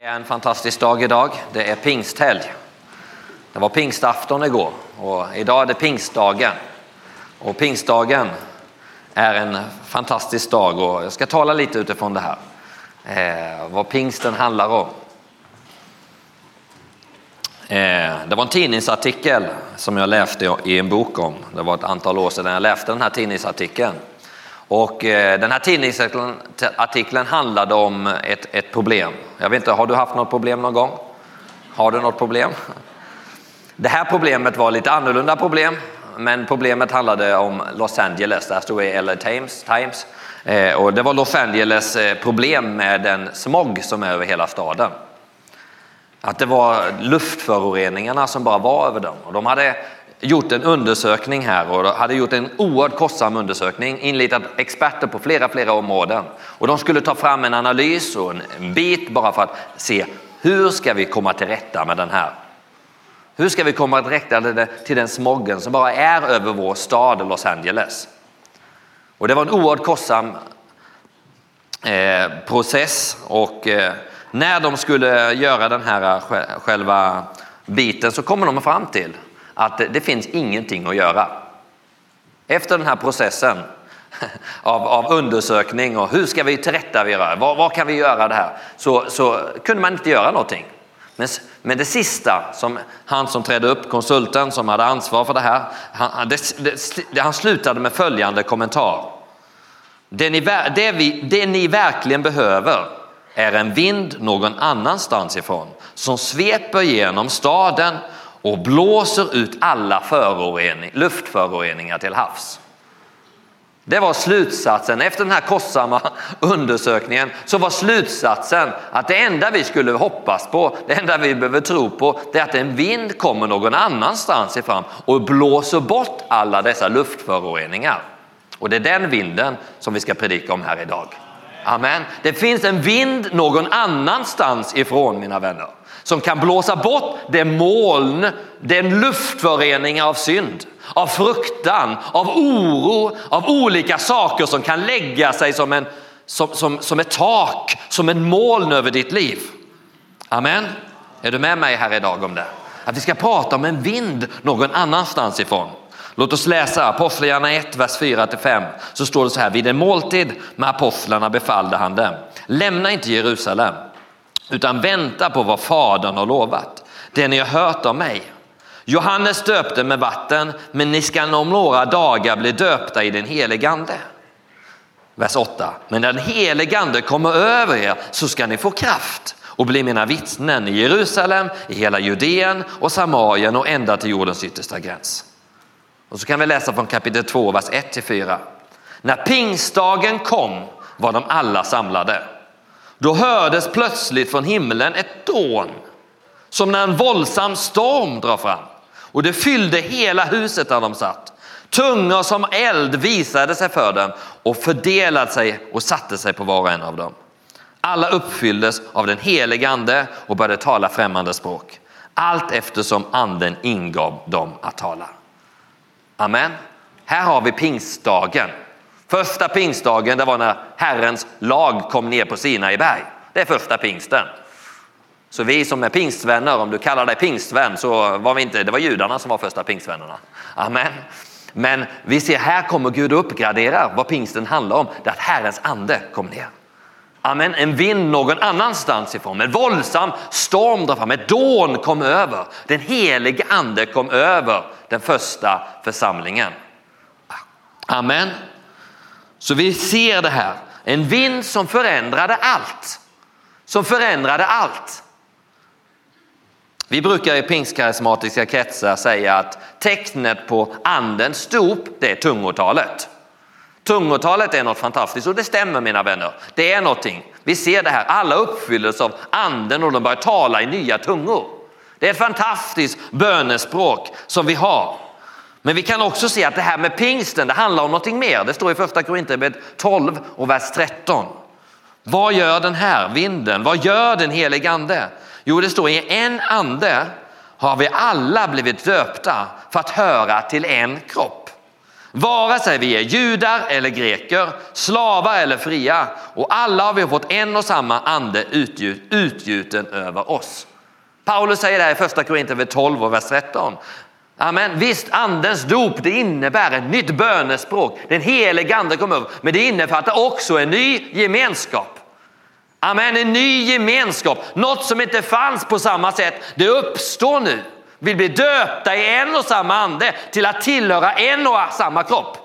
Det är en fantastisk dag idag. Det är pingsthelg. Det var pingstafton igår och idag är det pingstdagen. Och pingstdagen är en fantastisk dag och jag ska tala lite utifrån det här. Eh, vad pingsten handlar om. Eh, det var en tidningsartikel som jag läste i en bok om. Det var ett antal år sedan jag läste den här tidningsartikeln. Och eh, den här tidningsartikeln handlade om ett, ett problem. Jag vet inte, har du haft något problem någon gång? Har du något problem? Det här problemet var lite annorlunda problem, men problemet handlade om Los Angeles. Där stod i LA Times. Times. Eh, och det var Los Angeles eh, problem med den smog som är över hela staden. Att det var luftföroreningarna som bara var över dem. Och de hade gjort en undersökning här och hade gjort en oerhört kostsam undersökning, inlitat experter på flera, flera områden. Och de skulle ta fram en analys och en bit bara för att se hur ska vi komma till rätta med den här? Hur ska vi komma till rätta till den smoggen som bara är över vår stad Los Angeles? Och det var en oerhört kostsam eh, process och eh, när de skulle göra den här eh, själva biten så kommer de fram till att det finns ingenting att göra. Efter den här processen av, av undersökning och hur ska vi tillrättavisa, vad, vad kan vi göra det här, så, så kunde man inte göra någonting. Men, men det sista, som han som trädde upp, konsulten som hade ansvar för det här, han, det, det, han slutade med följande kommentar. Det ni, det, vi, det ni verkligen behöver är en vind någon annanstans ifrån som sveper genom staden och blåser ut alla förorening, luftföroreningar till havs. Det var slutsatsen. Efter den här kostsamma undersökningen så var slutsatsen att det enda vi skulle hoppas på, det enda vi behöver tro på, det är att en vind kommer någon annanstans ifrån och blåser bort alla dessa luftföroreningar. Och det är den vinden som vi ska predika om här idag. Amen. Det finns en vind någon annanstans ifrån mina vänner som kan blåsa bort det moln, den luftförening av synd, av fruktan, av oro, av olika saker som kan lägga sig som, en, som, som, som ett tak, som en moln över ditt liv. Amen. Är du med mig här idag om det? Att vi ska prata om en vind någon annanstans ifrån. Låt oss läsa Apostlagärningarna 1, vers 4-5. Så står det så här, vid en måltid med apostlarna befallde han dem, lämna inte Jerusalem, utan vänta på vad Fadern har lovat, det ni har hört av mig. Johannes döpte med vatten, men ni ska om några dagar bli döpta i den helige Ande. Vers 8. Men när den helige Ande kommer över er så ska ni få kraft och bli mina vittnen i Jerusalem, i hela Judeen och Samarien och ända till jordens yttersta gräns. Och så kan vi läsa från kapitel 2, vers 1 till 4. När pingstdagen kom var de alla samlade. Då hördes plötsligt från himlen ett dån som när en våldsam storm drar fram och det fyllde hela huset där de satt. Tungor som eld visade sig för dem och fördelade sig och satte sig på var och en av dem. Alla uppfylldes av den helige ande och började tala främmande språk. Allt eftersom anden ingav dem att tala. Amen. Här har vi pingstdagen. Första pingstdagen det var när Herrens lag kom ner på Sinai berg. Det är första pingsten. Så vi som är pingstvänner, om du kallar dig pingstvän så var vi inte, det var judarna som var första pingstvännerna. Amen. Men vi ser här kommer Gud och uppgraderar vad pingsten handlar om. Det är att Herrens ande kom ner. Amen. En vind någon annanstans ifrån, en våldsam storm drar fram, ett dån kom över. Den helige ande kom över den första församlingen. Amen. Så vi ser det här, en vind som förändrade allt. Som förändrade allt. Vi brukar i pingstkarismatiska kretsar säga att tecknet på andens dop, det är tungotalet. Tungotalet är något fantastiskt och det stämmer mina vänner. Det är någonting. Vi ser det här, alla uppfylls av anden och de börjar tala i nya tungor. Det är ett fantastiskt bönespråk som vi har. Men vi kan också se att det här med pingsten, det handlar om någonting mer. Det står i första Korinthierbrevet 12 och vers 13. Vad gör den här vinden? Vad gör den helige ande? Jo, det står i en ande har vi alla blivit döpta för att höra till en kropp. Vare sig vi är judar eller greker, slavar eller fria och alla har vi fått en och samma ande utgjuten över oss. Paulus säger det här i första Korinther 12 och vers 13. Amen. Visst, andens dop det innebär ett nytt bönespråk. Den helige ande kommer över. Men det innefattar också en ny gemenskap. Amen, en ny gemenskap. Något som inte fanns på samma sätt, det uppstår nu. Vi blir döpta i en och samma ande till att tillhöra en och samma kropp.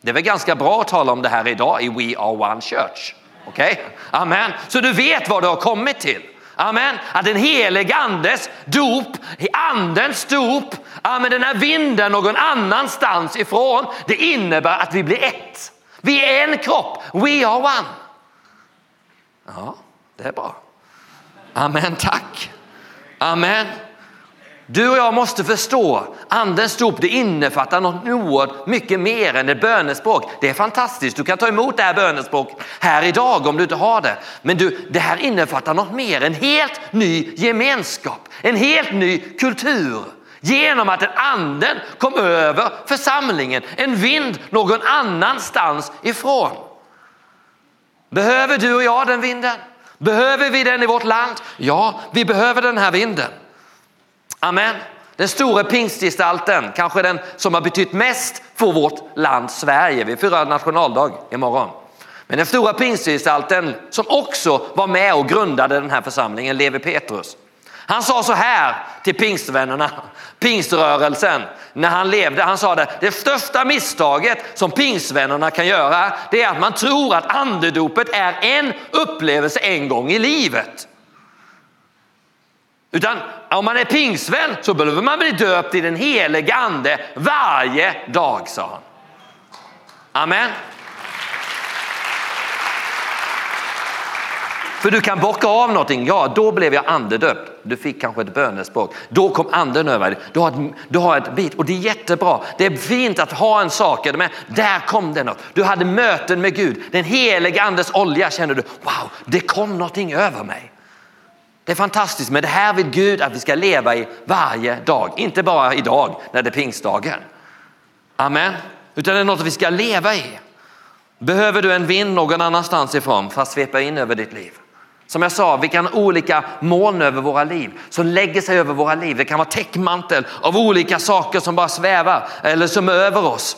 Det är väl ganska bra att tala om det här idag i We Are One Church. Okej? Okay? Amen. Så du vet vad du har kommit till. Amen. Att den helige andes dop, andens dop, amen, den här vinden någon annanstans ifrån, det innebär att vi blir ett. Vi är en kropp. We are one. Ja, det är bra. Amen, tack. Amen. Du och jag måste förstå, andens dop det innefattar något oerhört mycket mer än ett bönespråk. Det är fantastiskt, du kan ta emot det här bönespråk här idag om du inte har det. Men du, det här innefattar något mer, en helt ny gemenskap, en helt ny kultur. Genom att en anden kom över församlingen, en vind någon annanstans ifrån. Behöver du och jag den vinden? Behöver vi den i vårt land? Ja, vi behöver den här vinden. Amen. Den stora pingstgestalten, kanske den som har betytt mest för vårt land Sverige. Vi firar nationaldag imorgon. Men den stora pingstgestalten som också var med och grundade den här församlingen, Levi Petrus. Han sa så här till pingstvännerna, pingströrelsen, när han levde. Han sa det, det största misstaget som pingstvännerna kan göra, det är att man tror att andedopet är en upplevelse en gång i livet. Utan om man är pingsvän så behöver man bli döpt i den helige ande varje dag, sa han. Amen. För du kan bocka av någonting. Ja, då blev jag andedöpt. Du fick kanske ett bönespråk. Då kom anden över dig. Du har, ett, du har ett bit och det är jättebra. Det är fint att ha en sak, men där kom det något. Du hade möten med Gud. Den helige andes olja kände du, wow, det kom någonting över mig. Det är fantastiskt, men det här vill Gud att vi ska leva i varje dag. Inte bara idag när det är pingstdagen. Amen. Utan det är något vi ska leva i. Behöver du en vind någon annanstans ifrån för att svepa in över ditt liv? Som jag sa, vi kan ha olika moln över våra liv som lägger sig över våra liv. Det kan vara täckmantel av olika saker som bara svävar eller som är över oss.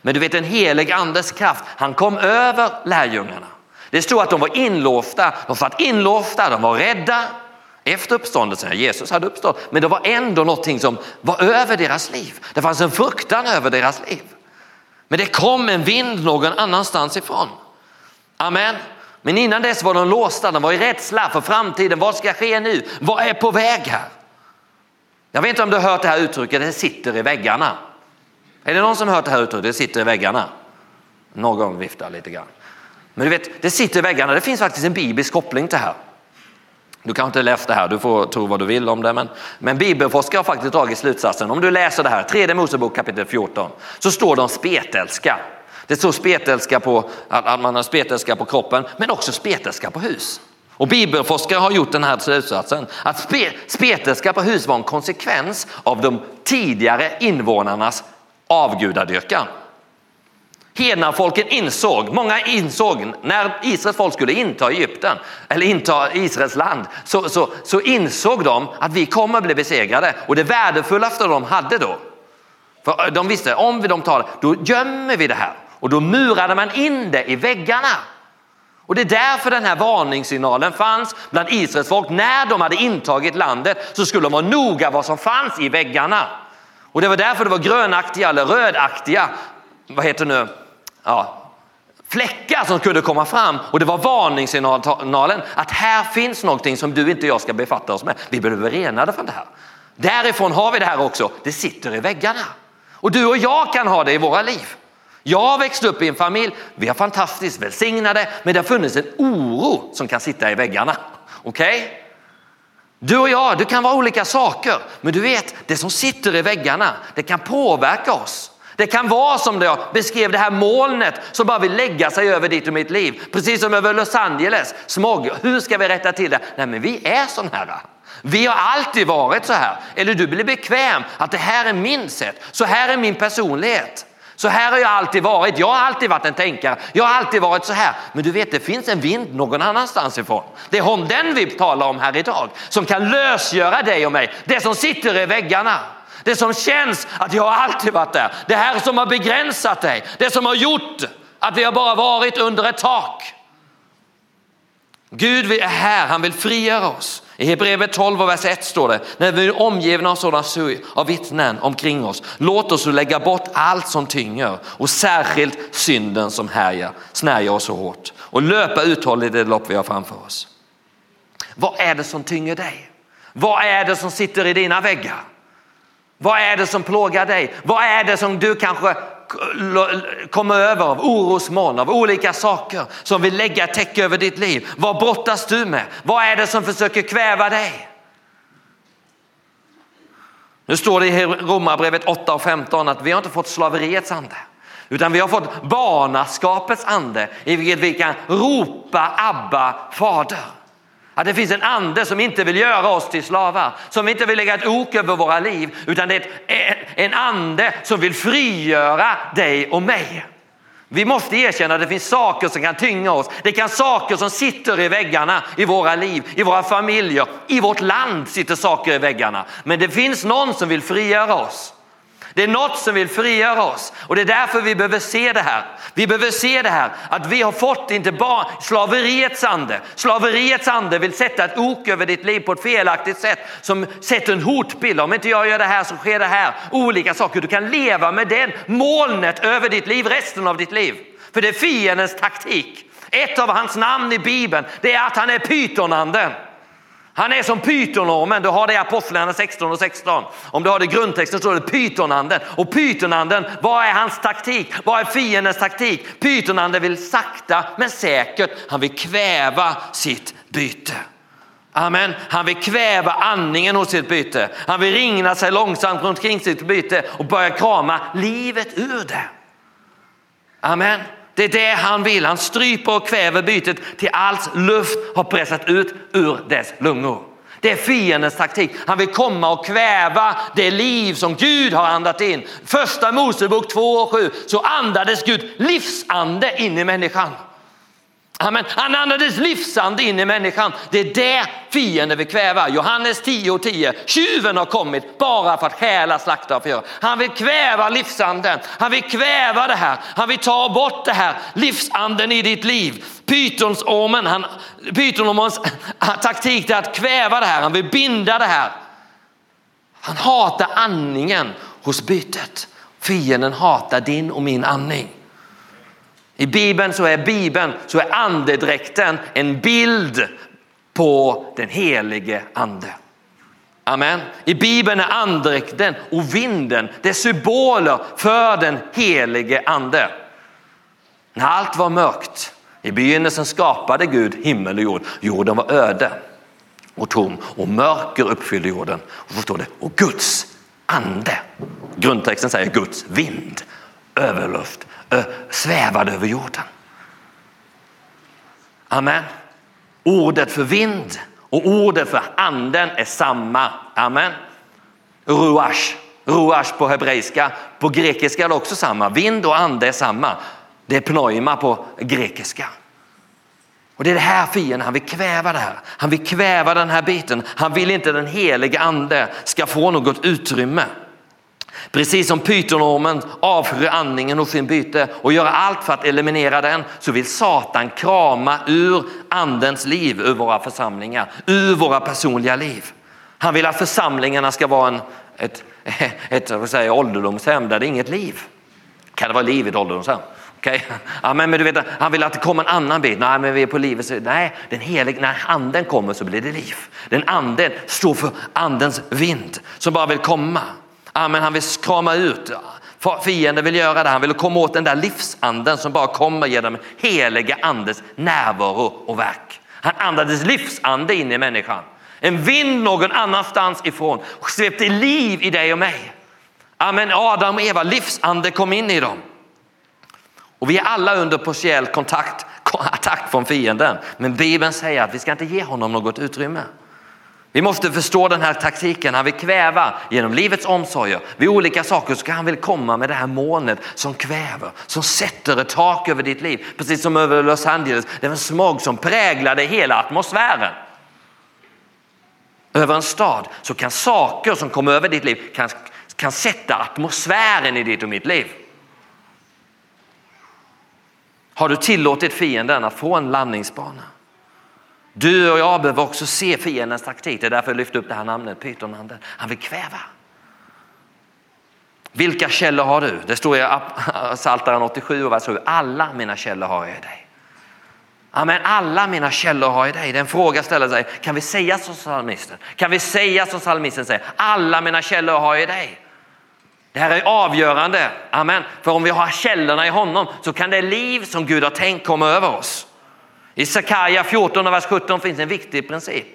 Men du vet en helig andes kraft, han kom över lärjungarna. Det stod att de var inlåsta, de satt inlåsta, de var rädda efter uppståndelsen. Jesus hade uppstått, men det var ändå någonting som var över deras liv. Det fanns en fruktan över deras liv. Men det kom en vind någon annanstans ifrån. Amen. Men innan dess var de låsta, de var i rädsla för framtiden. Vad ska ske nu? Vad är på väg här? Jag vet inte om du har hört det här uttrycket, det sitter i väggarna. Är det någon som har hört det här uttrycket, det sitter i väggarna? Någon viftar lite grann. Men du vet, det sitter i väggarna. Det finns faktiskt en biblisk koppling till det här. Du kanske inte läst det här, du får tro vad du vill om det. Men, men bibelforskare har faktiskt dragit slutsatsen. Om du läser det här, tredje Mosebok kapitel 14, så står det om spetälska. Det står spetälska på, att man har spetälska på kroppen, men också spetälska på hus. Och bibelforskare har gjort den här slutsatsen att spe, spetälska på hus var en konsekvens av de tidigare invånarnas avgudadyrkan. Hednafolken insåg, många insåg när Israels folk skulle inta Egypten eller inta Israels land så, så, så insåg de att vi kommer bli besegrade och det värdefullaste de hade då, för de visste om vi de tar då gömmer vi det här och då murade man in det i väggarna. Och det är därför den här varningssignalen fanns bland Israels folk. När de hade intagit landet så skulle de vara noga vad som fanns i väggarna. Och det var därför det var grönaktiga eller rödaktiga, vad heter nu, ja, fläckar som kunde komma fram och det var varningssignalen att här finns någonting som du inte jag ska befatta oss med. Vi behöver rena det från det här. Därifrån har vi det här också. Det sitter i väggarna och du och jag kan ha det i våra liv. Jag har växt upp i en familj, vi har fantastiskt välsignade, men det har funnits en oro som kan sitta i väggarna. Okej? Okay? Du och jag, du kan vara olika saker, men du vet, det som sitter i väggarna, det kan påverka oss. Det kan vara som jag beskrev det här molnet som bara vill lägga sig över ditt och mitt liv. Precis som över Los Angeles, smog. Hur ska vi rätta till det? Nej men vi är sån här. Vi har alltid varit så här. Eller du blir bekväm att det här är min sätt. Så här är min personlighet. Så här har jag alltid varit. Jag har alltid varit en tänkare. Jag har alltid varit så här. Men du vet, det finns en vind någon annanstans ifrån. Det är om den vi talar om här idag som kan lösgöra dig och mig. Det som sitter i väggarna. Det som känns att jag har alltid varit där. Det här som har begränsat dig. Det som har gjort att vi har bara varit under ett tak. Gud är här, han vill frigöra oss. I Hebreerbrevet 12 och vers 1 står det, när vi är omgivna av sådana av vittnen omkring oss, låt oss lägga bort allt som tynger och särskilt synden som härjar, snärjar oss så hårt och löpa uthålligt det lopp vi har framför oss. Vad är det som tynger dig? Vad är det som sitter i dina väggar? Vad är det som plågar dig? Vad är det som du kanske kommer över av orosmoln, av olika saker som vill lägga ett täcke över ditt liv. Vad brottas du med? Vad är det som försöker kväva dig? Nu står det i Romarbrevet 8 och 15 att vi har inte fått slaveriets ande utan vi har fått barnaskapets ande i vilket vi kan ropa Abba fader. Att det finns en ande som inte vill göra oss till slavar, som inte vill lägga ett ok över våra liv, utan det är en ande som vill frigöra dig och mig. Vi måste erkänna att det finns saker som kan tynga oss. Det kan saker som sitter i väggarna i våra liv, i våra familjer, i vårt land sitter saker i väggarna. Men det finns någon som vill frigöra oss. Det är något som vill frigöra oss och det är därför vi behöver se det här. Vi behöver se det här att vi har fått inte bara slaveriets ande. Slaveriets ande vill sätta ett ok över ditt liv på ett felaktigt sätt som sätter en hotbild. Om inte jag gör det här så sker det här. Olika saker. Du kan leva med den molnet över ditt liv resten av ditt liv. För det är fiendens taktik. Ett av hans namn i Bibeln det är att han är pytonanden. Han är som pytonormen, du har det i Apostlagärningarna 16 och 16. Om du har det i grundtexten står det pytonanden. Och pytonanden, vad är hans taktik? Vad är fiendens taktik? Pytonanden vill sakta men säkert, han vill kväva sitt byte. Amen. Han vill kväva andningen hos sitt byte. Han vill ringna sig långsamt runt kring sitt byte och börja krama livet ur det. Amen. Det är det han vill. Han stryper och kväver bytet till allt luft har pressat ut ur dess lungor. Det är fiendens taktik. Han vill komma och kväva det liv som Gud har andat in. Första Mosebok 2 och 7 så andades Gud livsande in i människan. Amen. Han andades livsande in i människan. Det är det fienden vill kväva. Johannes 10 och 10. Tjuven har kommit bara för att stjäla, slakta och förgöra. Han vill kväva livsanden. Han vill kväva det här. Han vill ta bort det här livsanden i ditt liv. Pythonsormen, han, pytonormens taktik är att kväva det här. Han vill binda det här. Han hatar andningen hos bytet. Fienden hatar din och min andning. I Bibeln så är Bibeln, så är andedräkten en bild på den helige ande. Amen. I Bibeln är andedräkten och vinden det är symboler för den helige ande. När allt var mörkt, i begynnelsen skapade Gud himmel och jord. Jorden var öde och tom och mörker uppfyllde jorden. Och så står det, och Guds ande. Grundtexten säger Guds vind, överluft, svävade över jorden. Amen. Ordet för vind och ordet för anden är samma. Amen. Ruach, ruach på hebreiska. På grekiska är det också samma. Vind och ande är samma. Det är pneuma på grekiska. Och det är det här fienden, han vill kväva det här. Han vill kväva den här biten. Han vill inte den helige ande ska få något utrymme. Precis som pytonormen avskyr andningen hos sin byte och gör allt för att eliminera den så vill Satan krama ur andens liv ur våra församlingar, ur våra personliga liv. Han vill att församlingarna ska vara en, ett, ett ett säga, ålderdomshem där det är inget liv. Kan det vara liv i ett ålderdomshem? Okay. Ja, men, men du vet, han vill att det kommer en annan bit. Nej, men vi är på livet. Nej, den helig, när anden kommer så blir det liv. Den anden står för andens vind som bara vill komma. Amen, han vill krama ut. Fienden vill göra det. Han vill komma åt den där livsanden som bara kommer genom heliga andes närvaro och verk. Han andades livsande in i människan. En vind någon annanstans ifrån svepte liv i dig och mig. Amen. Adam och Eva, livsande kom in i dem. Och vi är alla under partiell kontakt, attack från fienden. Men Bibeln säger att vi ska inte ge honom något utrymme. Vi måste förstå den här taktiken. Han vill kväva genom livets omsorger. Vid olika saker ska han vill komma med det här molnet som kväver, som sätter ett tak över ditt liv. Precis som över Los Angeles. Det var en smog som präglade hela atmosfären. Över en stad så kan saker som kommer över ditt liv kan, kan sätta atmosfären i ditt och mitt liv. Har du tillåtit fienden att få en landningsbana? Du och jag behöver också se fiendens taktik. Det är därför jag lyfter upp det här namnet, pytonanden. Han vill kväva. Vilka källor har du? Det står i Psaltaren 87 och vers 7. Alla mina källor har jag i dig. Amen, alla mina källor har jag i dig. Den fråga ställer sig, kan vi säga som psalmisten? Kan vi säga som psalmisten säger? Alla mina källor har jag i dig. Det här är avgörande. Amen. För om vi har källorna i honom så kan det liv som Gud har tänkt komma över oss. I Sakaja 14 vers 17 finns en viktig princip.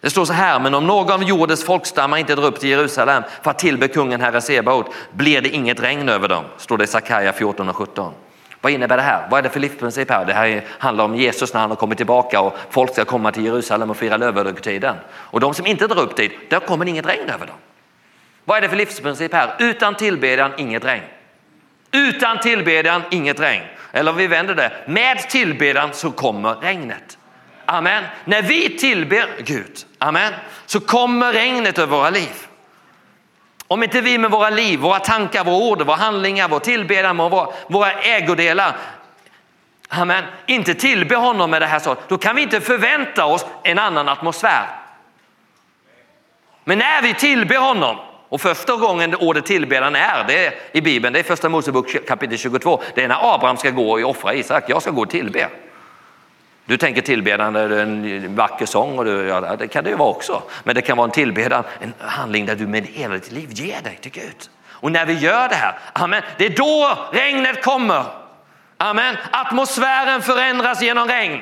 Det står så här, men om någon av jordens folkstammar inte drar upp till Jerusalem för att tillbe kungen Herre Sebaot blir det inget regn över dem, står det i Sakaja 14 och 17. Vad innebär det här? Vad är det för livsprincip här? Det här handlar om Jesus när han har kommit tillbaka och folk ska komma till Jerusalem och fira lövhögtiden. Och de som inte drar upp dit, där kommer inget regn över dem. Vad är det för livsprincip här? Utan tillbedjan, inget regn. Utan tillbedjan, inget regn. Eller vi vänder det, med tillbedjan så kommer regnet. Amen. När vi tillber Gud, amen, så kommer regnet över våra liv. Om inte vi med våra liv, våra tankar, våra ord, våra handlingar, vår tillbedjan, våra, våra ägodelar, amen, inte tillber honom med det här så, då kan vi inte förvänta oss en annan atmosfär. Men när vi tillber honom, och första gången ordet tillbedjan är det i Bibeln, det är första Mosebok kapitel 22. Det är när Abraham ska gå och offra Isak. Jag ska gå och tillbe. Du tänker tillbedjan är en vacker sång och du, ja, det kan det ju vara också. Men det kan vara en tillbedjan, en handling där du med hela ditt liv ger dig till Gud. Och när vi gör det här, amen, det är då regnet kommer. Amen. Atmosfären förändras genom regn.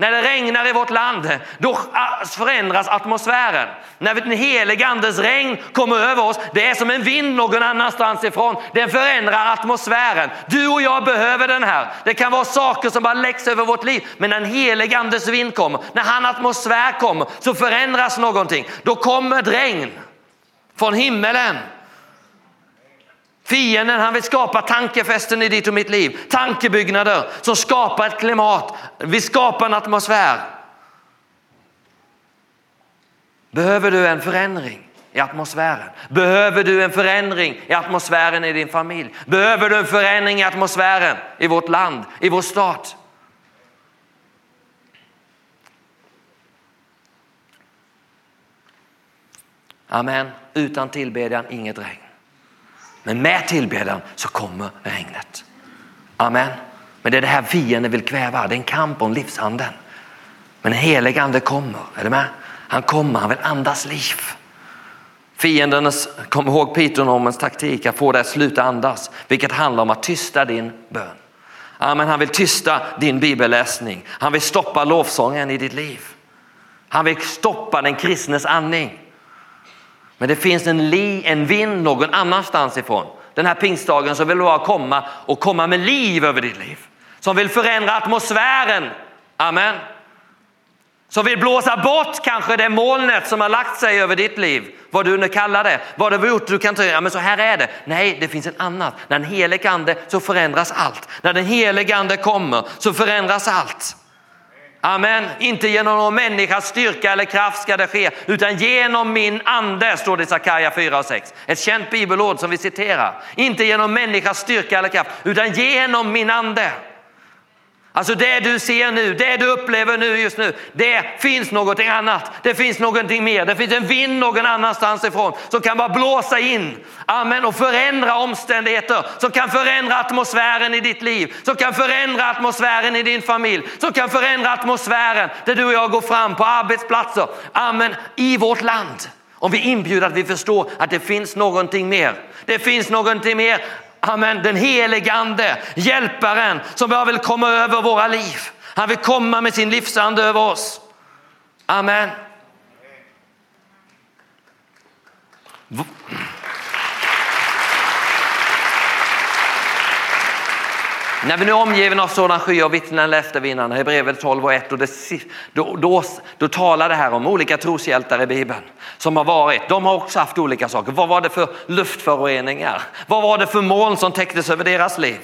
När det regnar i vårt land, då förändras atmosfären. När den helige andes regn kommer över oss, det är som en vind någon annanstans ifrån. Den förändrar atmosfären. Du och jag behöver den här. Det kan vara saker som bara läggs över vårt liv. Men när den helige andes vind kommer, när han atmosfär kommer, så förändras någonting. Då kommer ett regn från himmelen. Fienden han vill skapa tankefästen i ditt och mitt liv. Tankebyggnader som skapar ett klimat. Vi skapar en atmosfär. Behöver du en förändring i atmosfären? Behöver du en förändring i atmosfären i din familj? Behöver du en förändring i atmosfären i vårt land, i vår stat? Amen. Utan tillbedjan inget regn. Men med tillbedjan så kommer regnet. Amen. Men det är det här fienden vill kväva. Det är en kamp om livsanden. Men helig ande kommer. Är du med? Han kommer, han vill andas liv. Fienden, kom ihåg pitonomens taktik, att få dig att sluta andas, vilket handlar om att tysta din bön. Amen. Han vill tysta din bibelläsning. Han vill stoppa lovsången i ditt liv. Han vill stoppa den kristnes andning. Men det finns en, li, en vind någon annanstans ifrån. Den här pingstdagen som vill bara komma och komma med liv över ditt liv. Som vill förändra atmosfären. Amen. Som vill blåsa bort kanske det molnet som har lagt sig över ditt liv. Vad du nu kallar det. Vad du har gjort. Du kan inte ja men så här är det. Nej, det finns en annan. När den helige ande så förändras allt. När den helige ande kommer så förändras allt. Amen. Inte genom någon människas styrka eller kraft ska det ske, utan genom min ande, står det i Sakaja 4 och 6. Ett känt bibelord som vi citerar. Inte genom människas styrka eller kraft, utan genom min ande. Alltså det du ser nu, det du upplever nu just nu, det finns någonting annat. Det finns någonting mer. Det finns en vind någon annanstans ifrån som kan bara blåsa in. Amen. Och förändra omständigheter. Som kan förändra atmosfären i ditt liv. Som kan förändra atmosfären i din familj. Som kan förändra atmosfären där du och jag går fram på arbetsplatser. Amen. I vårt land. Om vi inbjuder att vi förstår att det finns någonting mer. Det finns någonting mer Amen, den helige ande, hjälparen som bara vill komma över våra liv. Han vill komma med sin livsande över oss. Amen. När vi nu är omgiven av sådan sky av vittnen läste vi innan Hebreerbrevet 12 och 1, och det, då, då, då talar det här om olika troshjältar i Bibeln som har varit. De har också haft olika saker. Vad var det för luftföroreningar? Vad var det för moln som täcktes över deras liv?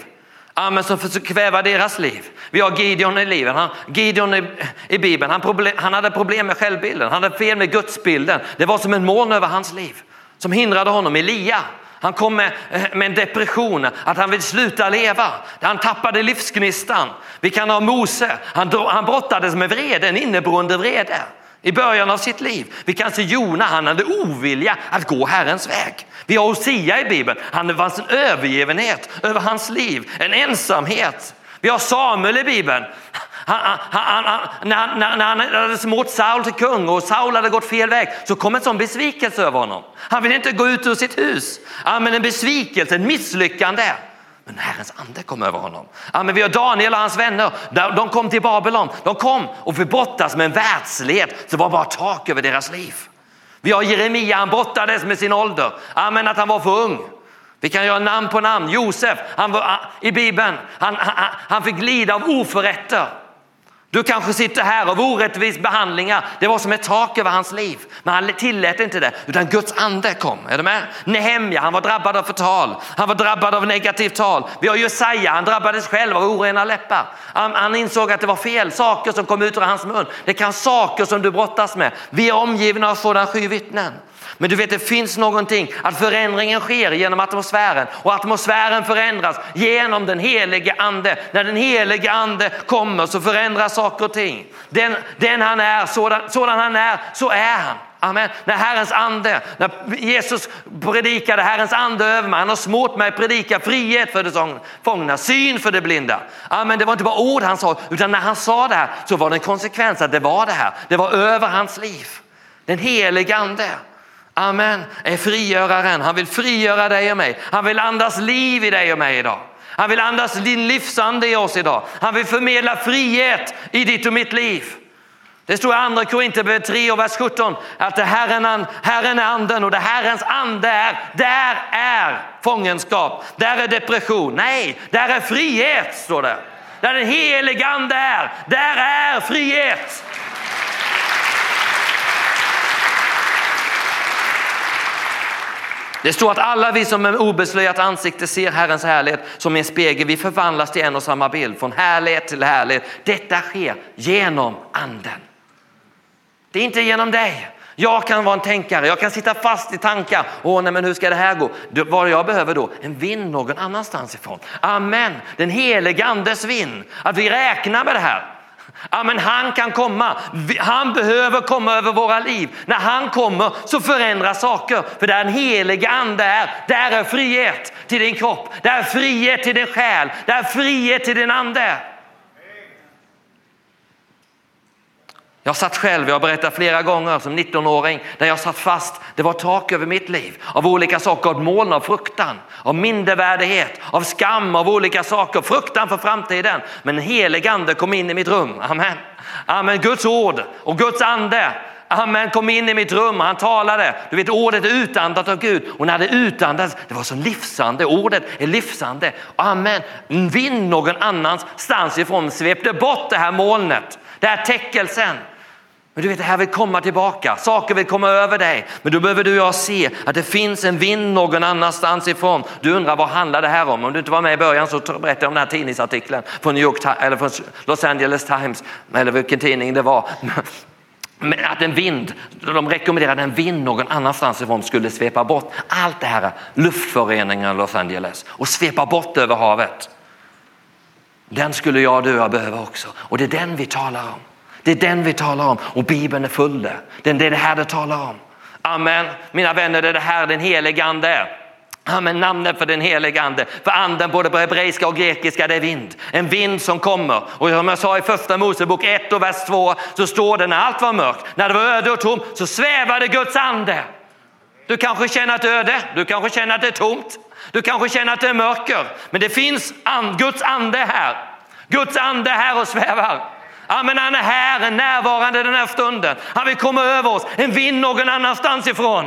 Amen, som försöker kväva deras liv. Vi har Gideon i livet. Han, Gideon i, i Bibeln, han, problem, han hade problem med självbilden, han hade fel med gudsbilden. Det var som en moln över hans liv som hindrade honom. Elia, han kom med, eh, med en depression, att han vill sluta leva. Han tappade livsgnistan. Vi kan ha Mose, han, han brottades med vrede, en inneboende vrede i början av sitt liv. Vi kan se Jona, han hade ovilja att gå Herrens väg. Vi har Osia i Bibeln, han fanns en övergivenhet över hans liv, en ensamhet. Vi har Samuel i Bibeln. Han, han, han, när, när, när han hade smort Saul till kung och Saul hade gått fel väg så kom en sån besvikelse över honom. Han ville inte gå ut ur sitt hus. Ja, men en besvikelse, ett misslyckande. Men Herrens ande kom över honom. Ja, men vi har Daniel och hans vänner. De kom till Babylon. De kom och fick brottas med en världslighet. som var bara tak över deras liv. Vi har Jeremia, han brottades med sin ålder. Ja, men att han var för ung. Vi kan göra namn på namn. Josef han var, ah, i Bibeln, han, han, han fick lida av oförrätter. Du kanske sitter här av orättvis behandlingar. Det var som ett tak över hans liv. Men han tillät inte det, utan Guds ande kom. Är du med? Nehemja, han var drabbad av förtal. Han var drabbad av negativt tal. Vi har Jesaja, han drabbades själv av orena läppar. Han, han insåg att det var fel saker som kom ut ur hans mun. Det kan saker som du brottas med. Vi är omgivna av sådana sju vittnen. Men du vet, det finns någonting att förändringen sker genom atmosfären och atmosfären förändras genom den helige ande. När den helige ande kommer så förändras saker och ting. Den, den han är, sådan, sådan han är, så är han. Amen. När Herrens ande, när Jesus predikade Herrens ande över mig, han har smort mig predika frihet för de fångna, syn för de blinda. Amen. Det var inte bara ord han sa, utan när han sa det här så var det en konsekvens att det var det här. Det var över hans liv. Den helige ande. Amen, är frigöraren. Han vill frigöra dig och mig. Han vill andas liv i dig och mig idag. Han vill andas din livsande i oss idag. Han vill förmedla frihet i ditt och mitt liv. Det står i andra Korintierbrevet 3 och vers 17 att det herren, herren är anden och det Herrens ande är, där är fångenskap, där är depression. Nej, där är frihet står det. Där den helige ande är, där är frihet. Det står att alla vi som med obeslöjat ansikte ser Herrens härlighet som i en spegel, vi förvandlas till en och samma bild, från härlighet till härlighet. Detta sker genom anden. Det är inte genom dig. Jag kan vara en tänkare, jag kan sitta fast i tankar. Åh, nej, men hur ska det här gå? Vad jag behöver då? En vind någon annanstans ifrån. Amen, den helige andes vind. Att vi räknar med det här. Ja, men han kan komma. Han behöver komma över våra liv. När han kommer så förändras saker. För där den helige ande är, där är frihet till din kropp. Där är frihet till din själ. Där är frihet till din ande. Jag satt själv, jag har berättat flera gånger som 19-åring, där jag satt fast. Det var tak över mitt liv av olika saker, av moln av fruktan, av mindervärdighet, av skam, av olika saker, fruktan för framtiden. Men en helig ande kom in i mitt rum. Amen. Amen. Guds ord och Guds ande Amen, kom in i mitt rum och han talade. Du vet ordet är utandat av Gud och när det utandas, det var så livsande. Ordet är livsande. Amen. Vind någon annanstans ifrån svepte bort det här molnet, det här täckelsen. Men du vet, det här vill komma tillbaka. Saker vill komma över dig. Men då behöver du och jag se att det finns en vind någon annanstans ifrån. Du undrar vad handlar det här om? Om du inte var med i början så berättade jag om den här tidningsartikeln från, New York, eller från Los Angeles Times, eller vilken tidning det var. Men att en vind, de rekommenderade en vind någon annanstans ifrån skulle svepa bort allt det här luftföroreningarna i Los Angeles och svepa bort över havet. Den skulle jag och du behöva också och det är den vi talar om. Det är den vi talar om och Bibeln är full det. Det är det här det talar om. Amen. Mina vänner, det är det här den helige ande är. Amen, namnet för den helige ande. För anden både på hebreiska och grekiska det är vind. En vind som kommer. Och som jag sa i första Mosebok 1 och vers 2 så står det när allt var mörkt, när det var öde och tomt så svävade Guds ande. Du kanske känner att det är öde, du kanske känner att det är tomt, du kanske känner att det är mörker. Men det finns and, Guds ande här. Guds ande här och svävar. Amen, han är här, är närvarande den här stunden. Han vill komma över oss, en vind någon annanstans ifrån.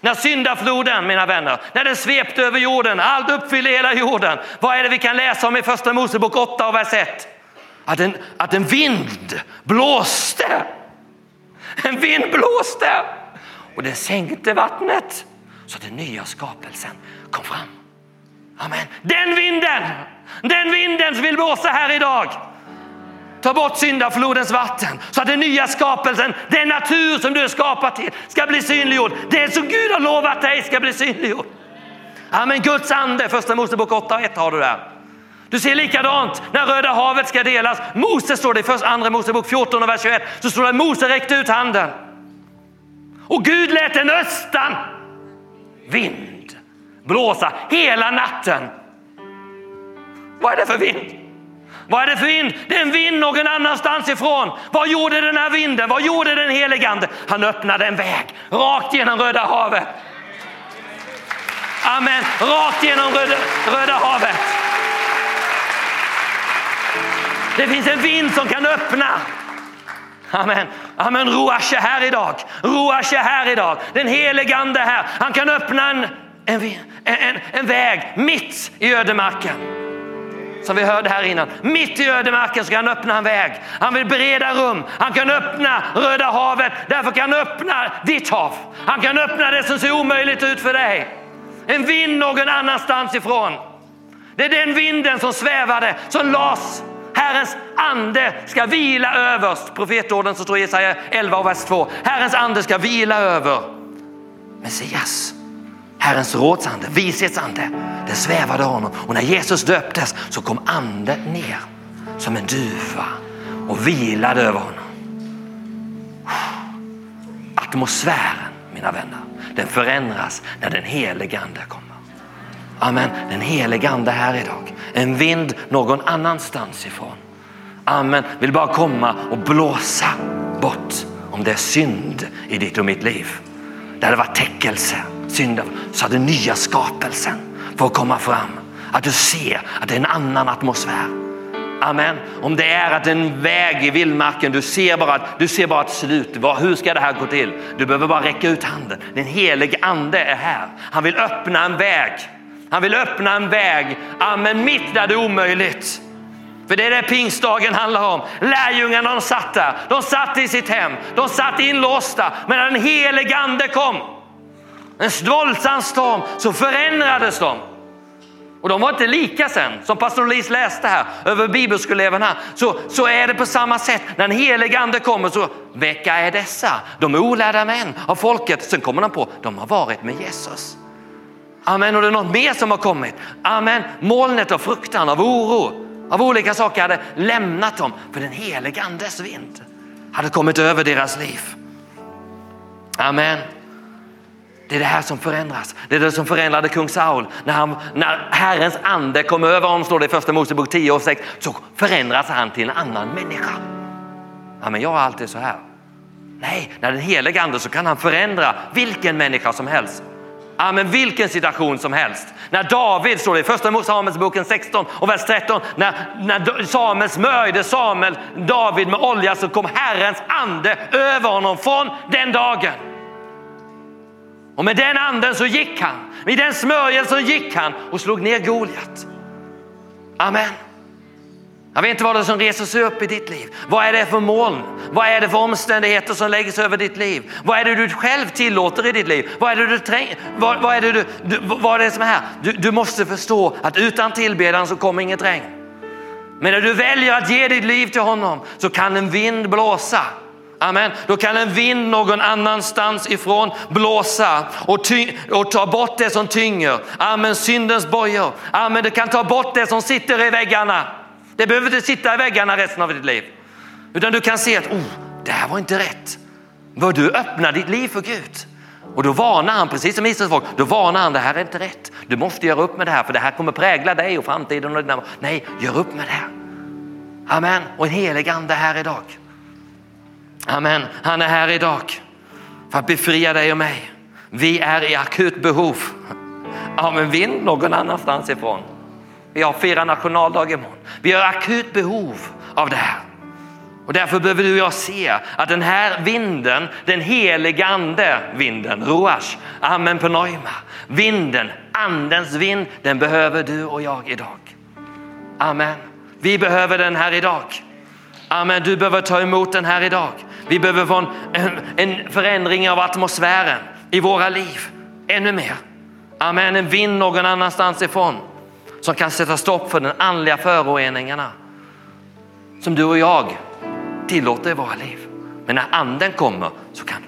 När syndafloden, mina vänner, när den svepte över jorden, allt uppfyllde hela jorden. Vad är det vi kan läsa om i första Mosebok 8 och vers 1? Att en, att en vind blåste. En vind blåste och den sänkte vattnet så att den nya skapelsen kom fram. Amen. Den vinden, den vinden som vill blåsa här idag. Ta bort syndaflodens vatten så att den nya skapelsen, den natur som du är skapad till ska bli synliggjord. Det som Gud har lovat dig ska bli synliggjord. Amen. Guds ande, första Mosebok 8 och 1 har du där. Du ser likadant när Röda havet ska delas. Mose står det i första, andra Mosebok 14 och vers 21. Så står det att Mose räckte ut handen. Och Gud lät en östan vind blåsa hela natten. Vad är det för vind? Vad är det för vind? Det är en vind någon annanstans ifrån. Vad gjorde den här vinden? Vad gjorde den helige ande? Han öppnade en väg rakt genom Röda havet. Amen, rakt genom Röda, Röda havet. Det finns en vind som kan öppna. Amen. Amen. Ruach är här idag. Ruach är här idag. Den helige ande här. Han kan öppna en, en, en, en väg mitt i ödemarken. Som vi hörde här innan. Mitt i ödemarken ska han öppna en väg. Han vill bereda rum. Han kan öppna Röda havet. Därför kan han öppna ditt hav. Han kan öppna det som ser omöjligt ut för dig. En vind någon annanstans ifrån. Det är den vinden som svävade, som lades. Herrens ande ska vila överst. Profetorden som står i Jesaja 11 och vers 2. Herrens ande ska vila över Messias. Herrens rådsande, vishetsande, det svävade honom. Och när Jesus döptes så kom anden ner som en duva och vilade över honom. Atmosfären, mina vänner, den förändras när den helige ande kommer. Amen. Den helige ande här idag. En vind någon annanstans ifrån. Amen. Vill bara komma och blåsa bort om det är synd i ditt och mitt liv. Där det var täckelse, synden så att den nya skapelsen får komma fram. Att du ser att det är en annan atmosfär. Amen. Om det är att en väg i vildmarken, du ser bara, du ser bara ett slut. Hur ska det här gå till? Du behöver bara räcka ut handen. Den helige ande är här. Han vill öppna en väg. Han vill öppna en väg, amen, mitt där det är omöjligt. För det är det pingstdagen handlar om. Lärjungarna de satt där, de satt i sitt hem, de satt inlåsta. Men när den helige ande kom, en våldsam storm, så förändrades de. Och de var inte lika sen, som pastor Lis läste här över bibelskoleeleverna. Så, så är det på samma sätt, när den helige ande kommer så, vilka är dessa? De är olärda män av folket. Sen kommer de på, de har varit med Jesus. Amen. Och det är något mer som har kommit. Amen. Molnet av fruktan, av oro, av olika saker hade lämnat dem. För den helige andes vind hade kommit över deras liv. Amen. Det är det här som förändras. Det är det som förändrade kung Saul. När, han, när Herrens ande kom över honom, står det i första Mosebok 10 och 6, så förändras han till en annan människa. Ja, men jag är alltid så här. Nej, när den helige ande så kan han förändra vilken människa som helst. Ja, men vilken situation som helst. När David, står det i första Samuelsboken 16 och vers 13, när, när Samuel smörjde Samuel David med olja så kom Herrens ande över honom från den dagen. Och med den anden så gick han, med den smörjelsen gick han och slog ner Goliat. Amen. Jag vet inte vad det är som reser sig upp i ditt liv. Vad är det för moln? Vad är det för omständigheter som lägger sig över ditt liv? Vad är det du själv tillåter i ditt liv? Vad är det, du träng, vad, vad är, det du, du, vad är det som är här? Du, du måste förstå att utan tillbedjan så kommer inget regn. Men när du väljer att ge ditt liv till honom så kan en vind blåsa. Amen. Då kan en vind någon annanstans ifrån blåsa och, ty- och ta bort det som tynger. Amen. Syndens bojor. Amen. Det kan ta bort det som sitter i väggarna. Det behöver inte sitta i väggarna resten av ditt liv. Utan du kan se att oh, det här var inte rätt. Vad du öppnar ditt liv för Gud. Och då varnar han, precis som Israels folk, då varnar han, det här är inte rätt. Du måste göra upp med det här för det här kommer prägla dig och framtiden. Och dina... Nej, gör upp med det här. Amen. Och en helig ande här idag. Amen. Han är här idag för att befria dig och mig. Vi är i akut behov av en vind någon annanstans ifrån. Vi har fyra nationaldag imorgon. Vi har akut behov av det här. Och därför behöver du och jag se att den här vinden, den heligande vinden, Roash, amen på vinden, andens vind, den behöver du och jag idag. Amen. Vi behöver den här idag. Amen, du behöver ta emot den här idag. Vi behöver få en, en förändring av atmosfären i våra liv ännu mer. Amen, en vind någon annanstans ifrån som kan sätta stopp för den andliga föroreningarna som du och jag tillåter i våra liv. Men när anden kommer så kan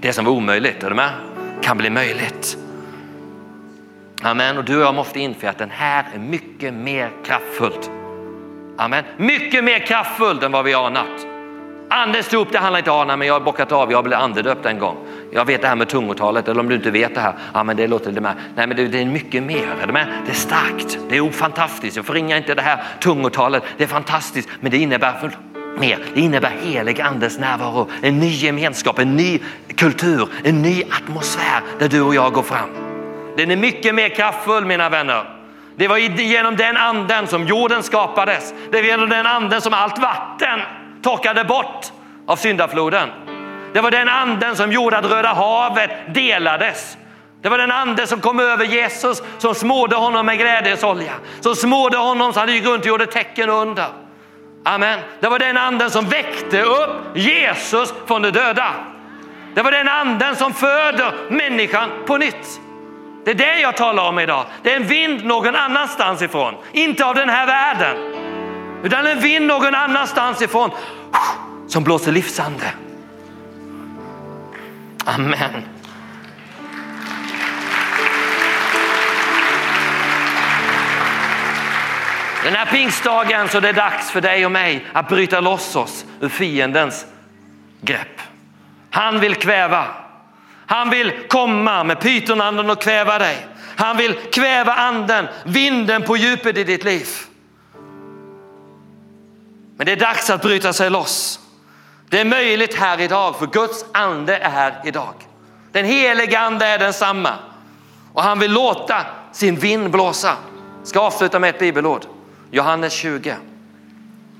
det som var omöjligt, är du med? Kan bli möjligt. Amen. Och du och jag måste inse att den här är mycket mer kraftfullt. Amen. Mycket mer kraftfullt än vad vi anat. Andens dop, det handlar inte om ana, men jag har bockat av, jag blev andedöpt en gång. Jag vet det här med tungotalet, eller om du inte vet det här, ja men det låter det med. Nej men det, det är mycket mer, det är, Det är starkt, det är fantastiskt. Jag förringar inte det här tungotalet, det är fantastiskt, men det innebär för mer. Det innebär helig andes närvaro, en ny gemenskap, en ny kultur, en ny atmosfär där du och jag går fram. Den är mycket mer kraftfull mina vänner. Det var genom den anden som jorden skapades. Det var genom den anden som allt vatten torkade bort av syndafloden. Det var den anden som gjorde att Röda havet delades. Det var den ande som kom över Jesus som smådde honom med glädjesolja. Som smådde honom så han gick runt och gjorde tecken under. Amen. Det var den anden som väckte upp Jesus från de döda. Det var den anden som föder människan på nytt. Det är det jag talar om idag. Det är en vind någon annanstans ifrån, inte av den här världen. Utan en vind någon annanstans ifrån som blåser livsande. Amen. Den här pingstdagen så är det dags för dig och mig att bryta loss oss ur fiendens grepp. Han vill kväva. Han vill komma med pytonanden och kväva dig. Han vill kväva anden, vinden på djupet i ditt liv. Men det är dags att bryta sig loss. Det är möjligt här idag för Guds ande är här idag. Den heliga ande är densamma och han vill låta sin vind blåsa. Ska avsluta med ett bibelord. Johannes 20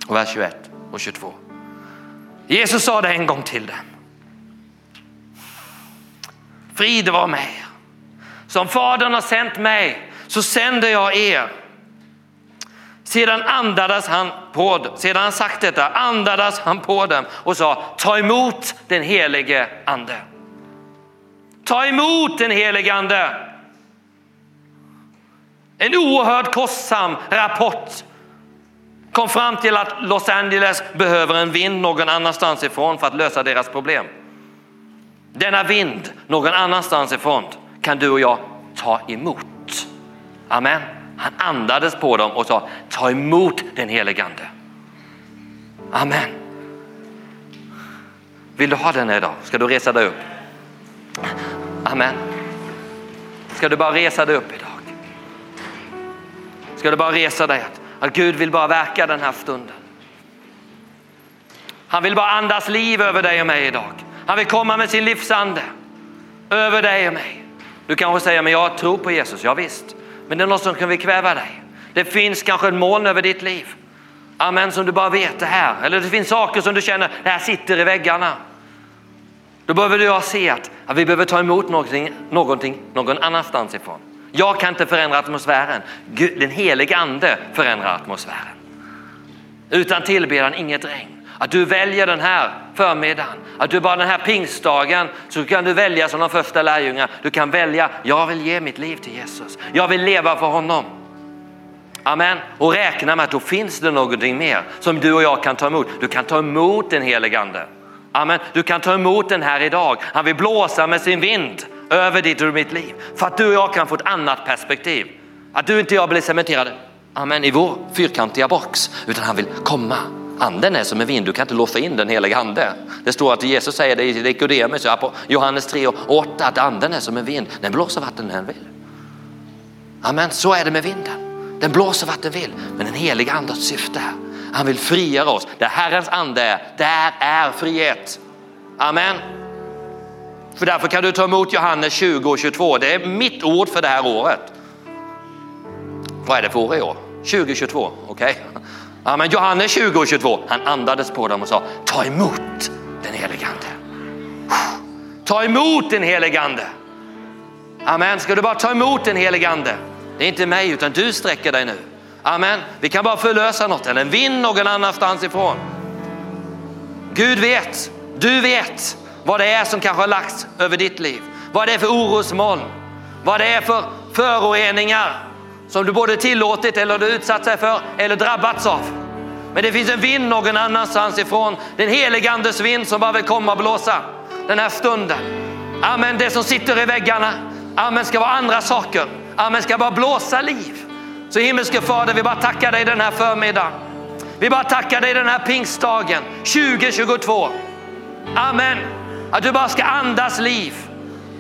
och vers 21 och 22. Jesus sa det en gång till dem. Frid var med. Som Fadern har sänt mig så sänder jag er. Sedan andades han på dem. Sedan han sagt detta andades han på dem och sa ta emot den helige ande. Ta emot den helige ande. En oerhört kostsam rapport kom fram till att Los Angeles behöver en vind någon annanstans ifrån för att lösa deras problem. Denna vind någon annanstans ifrån kan du och jag ta emot. Amen. Han andades på dem och sa ta emot den helige ande. Amen. Vill du ha den idag? Ska du resa dig upp? Amen. Ska du bara resa dig upp idag? Ska du bara resa dig? Att Gud vill bara verka den här stunden. Han vill bara andas liv över dig och mig idag. Han vill komma med sin livsande över dig och mig. Du kanske säger, men jag tror på Jesus. Ja, visst, men det är något som kan kväva dig. Det finns kanske en moln över ditt liv. Amen, som du bara vet det här. Eller det finns saker som du känner, det här sitter i väggarna. Då behöver du se att, att vi behöver ta emot någonting, någonting någon annanstans ifrån. Jag kan inte förändra atmosfären. Gud, den helige ande förändrar atmosfären. Utan tillbedjan inget regn. Att du väljer den här förmiddagen, att du bara den här pingstdagen så kan du välja som de första lärjungarna. Du kan välja, jag vill ge mitt liv till Jesus. Jag vill leva för honom. Amen. Och räkna med att då finns det någonting mer som du och jag kan ta emot. Du kan ta emot den helige ande. Amen. Du kan ta emot den här idag. Han vill blåsa med sin vind över ditt och mitt liv. För att du och jag kan få ett annat perspektiv. Att du inte och jag blir cementerade amen, i vår fyrkantiga box. Utan han vill komma. Anden är som en vind, du kan inte låsa in den heliga ande. Det står att Jesus säger det i Nikodemus, Johannes 3 och 8, att anden är som en vind. Den blåser vart den vill. Amen, så är det med vinden. Den blåser vart den vill. Men den heliga andens syfte är, han vill frigöra oss. Där Herrens ande är, där är frihet. Amen. För därför kan du ta emot Johannes 20 och 22. Det är mitt ord för det här året. Vad är det för år i år? 2022, okej. Okay. Amen. Johannes 20 och 22, han andades på dem och sa ta emot den helige ande. Ta emot den helige ande. Amen. Ska du bara ta emot den helige ande? Det är inte mig utan du sträcker dig nu. Amen. Vi kan bara förlösa något eller en vind någon annanstans ifrån. Gud vet, du vet vad det är som kanske har lagts över ditt liv. Vad det är för orosmoln, vad det är för föroreningar som du både tillåtit eller du utsatt sig för eller drabbats av. Men det finns en vind någon annanstans ifrån, den heligandes vind som bara vill komma och blåsa den här stunden. Amen, det som sitter i väggarna, amen ska vara andra saker. Amen ska bara blåsa liv. Så himmelske Fader, vi bara tackar dig den här förmiddagen. Vi bara tackar dig den här pingstdagen 2022. Amen. Att du bara ska andas liv.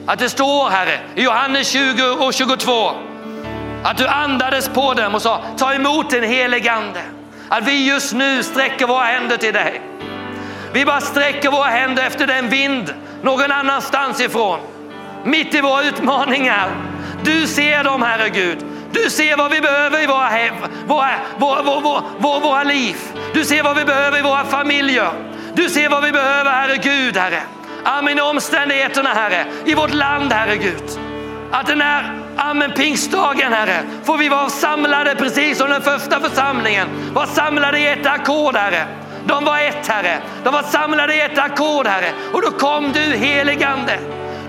Att det står Herre i Johannes 20 och 22 att du andades på dem och sa ta emot den helige ande. Att vi just nu sträcker våra händer till dig. Vi bara sträcker våra händer efter den vind någon annanstans ifrån. Mitt i våra utmaningar. Du ser dem Herre Gud. Du ser vad vi behöver i våra, hem, våra, våra, våra, våra, våra liv. Du ser vad vi behöver i våra familjer. Du ser vad vi behöver Herre Gud Herre. Amen i omständigheterna Herre, i vårt land Herre Gud. Att den här Amen, pingstdagen Herre, får vi vara samlade precis som den första församlingen var samlade i ett ackord Herre. De var ett Herre, de var samlade i ett ackord Herre och då kom du heligande.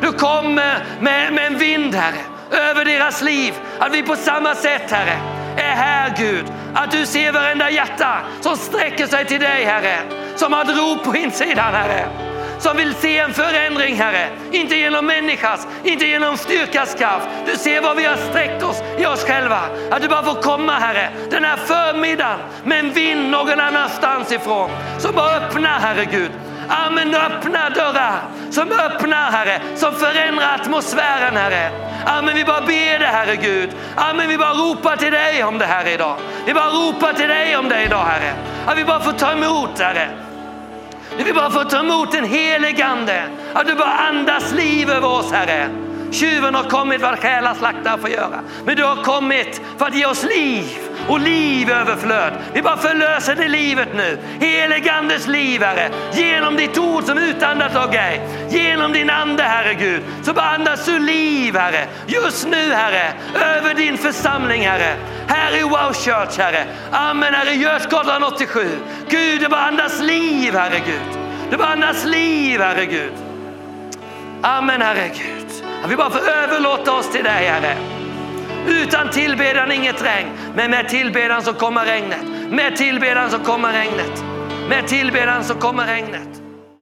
Du kom med, med, med en vind Herre över deras liv. Att vi på samma sätt Herre är här Gud. Att du ser varenda hjärta som sträcker sig till dig Herre. Som har ett rop på insidan Herre som vill se en förändring Herre. Inte genom människas, inte genom styrkas kraft. Du ser vad vi har sträckt oss i oss själva. Att du bara får komma Herre den här förmiddagen med en vind någon annanstans ifrån. Som bara öppnar Herre Gud. Amen, öppna dörrar som öppnar Herre, som förändrar atmosfären Herre. Amen, vi bara ber dig, Herre Gud. Amen, vi bara ropar till dig om det här idag. Vi bara ropar till dig om det idag Herre. Att vi bara får ta emot Herre. Du vill bara få ta emot den helige Ande. Att du bara andas liv över oss Herre. Tjuven har kommit för att stjäla, slakta och förgöra. Men du har kommit för att ge oss liv och liv överflöd. Vi bara förlöser det livet nu. Heligandes liv Herre. Genom ditt ord som utandat av dig. Genom din ande Herre Gud. Så bara andas du liv Herre. Just nu Herre. Över din församling Herre. Här i Wow Church Herre. Amen Herre. Götgatan 87. Gud det bara andas liv Herre Gud. Det bara andas liv Herre Gud. Amen Herre Gud. Att vi bara får överlåta oss till dig Herre. Utan tillbedjan inget regn, men med tillbedjan så kommer regnet. Med tillbedjan så kommer regnet. Med tillbedjan så kommer regnet.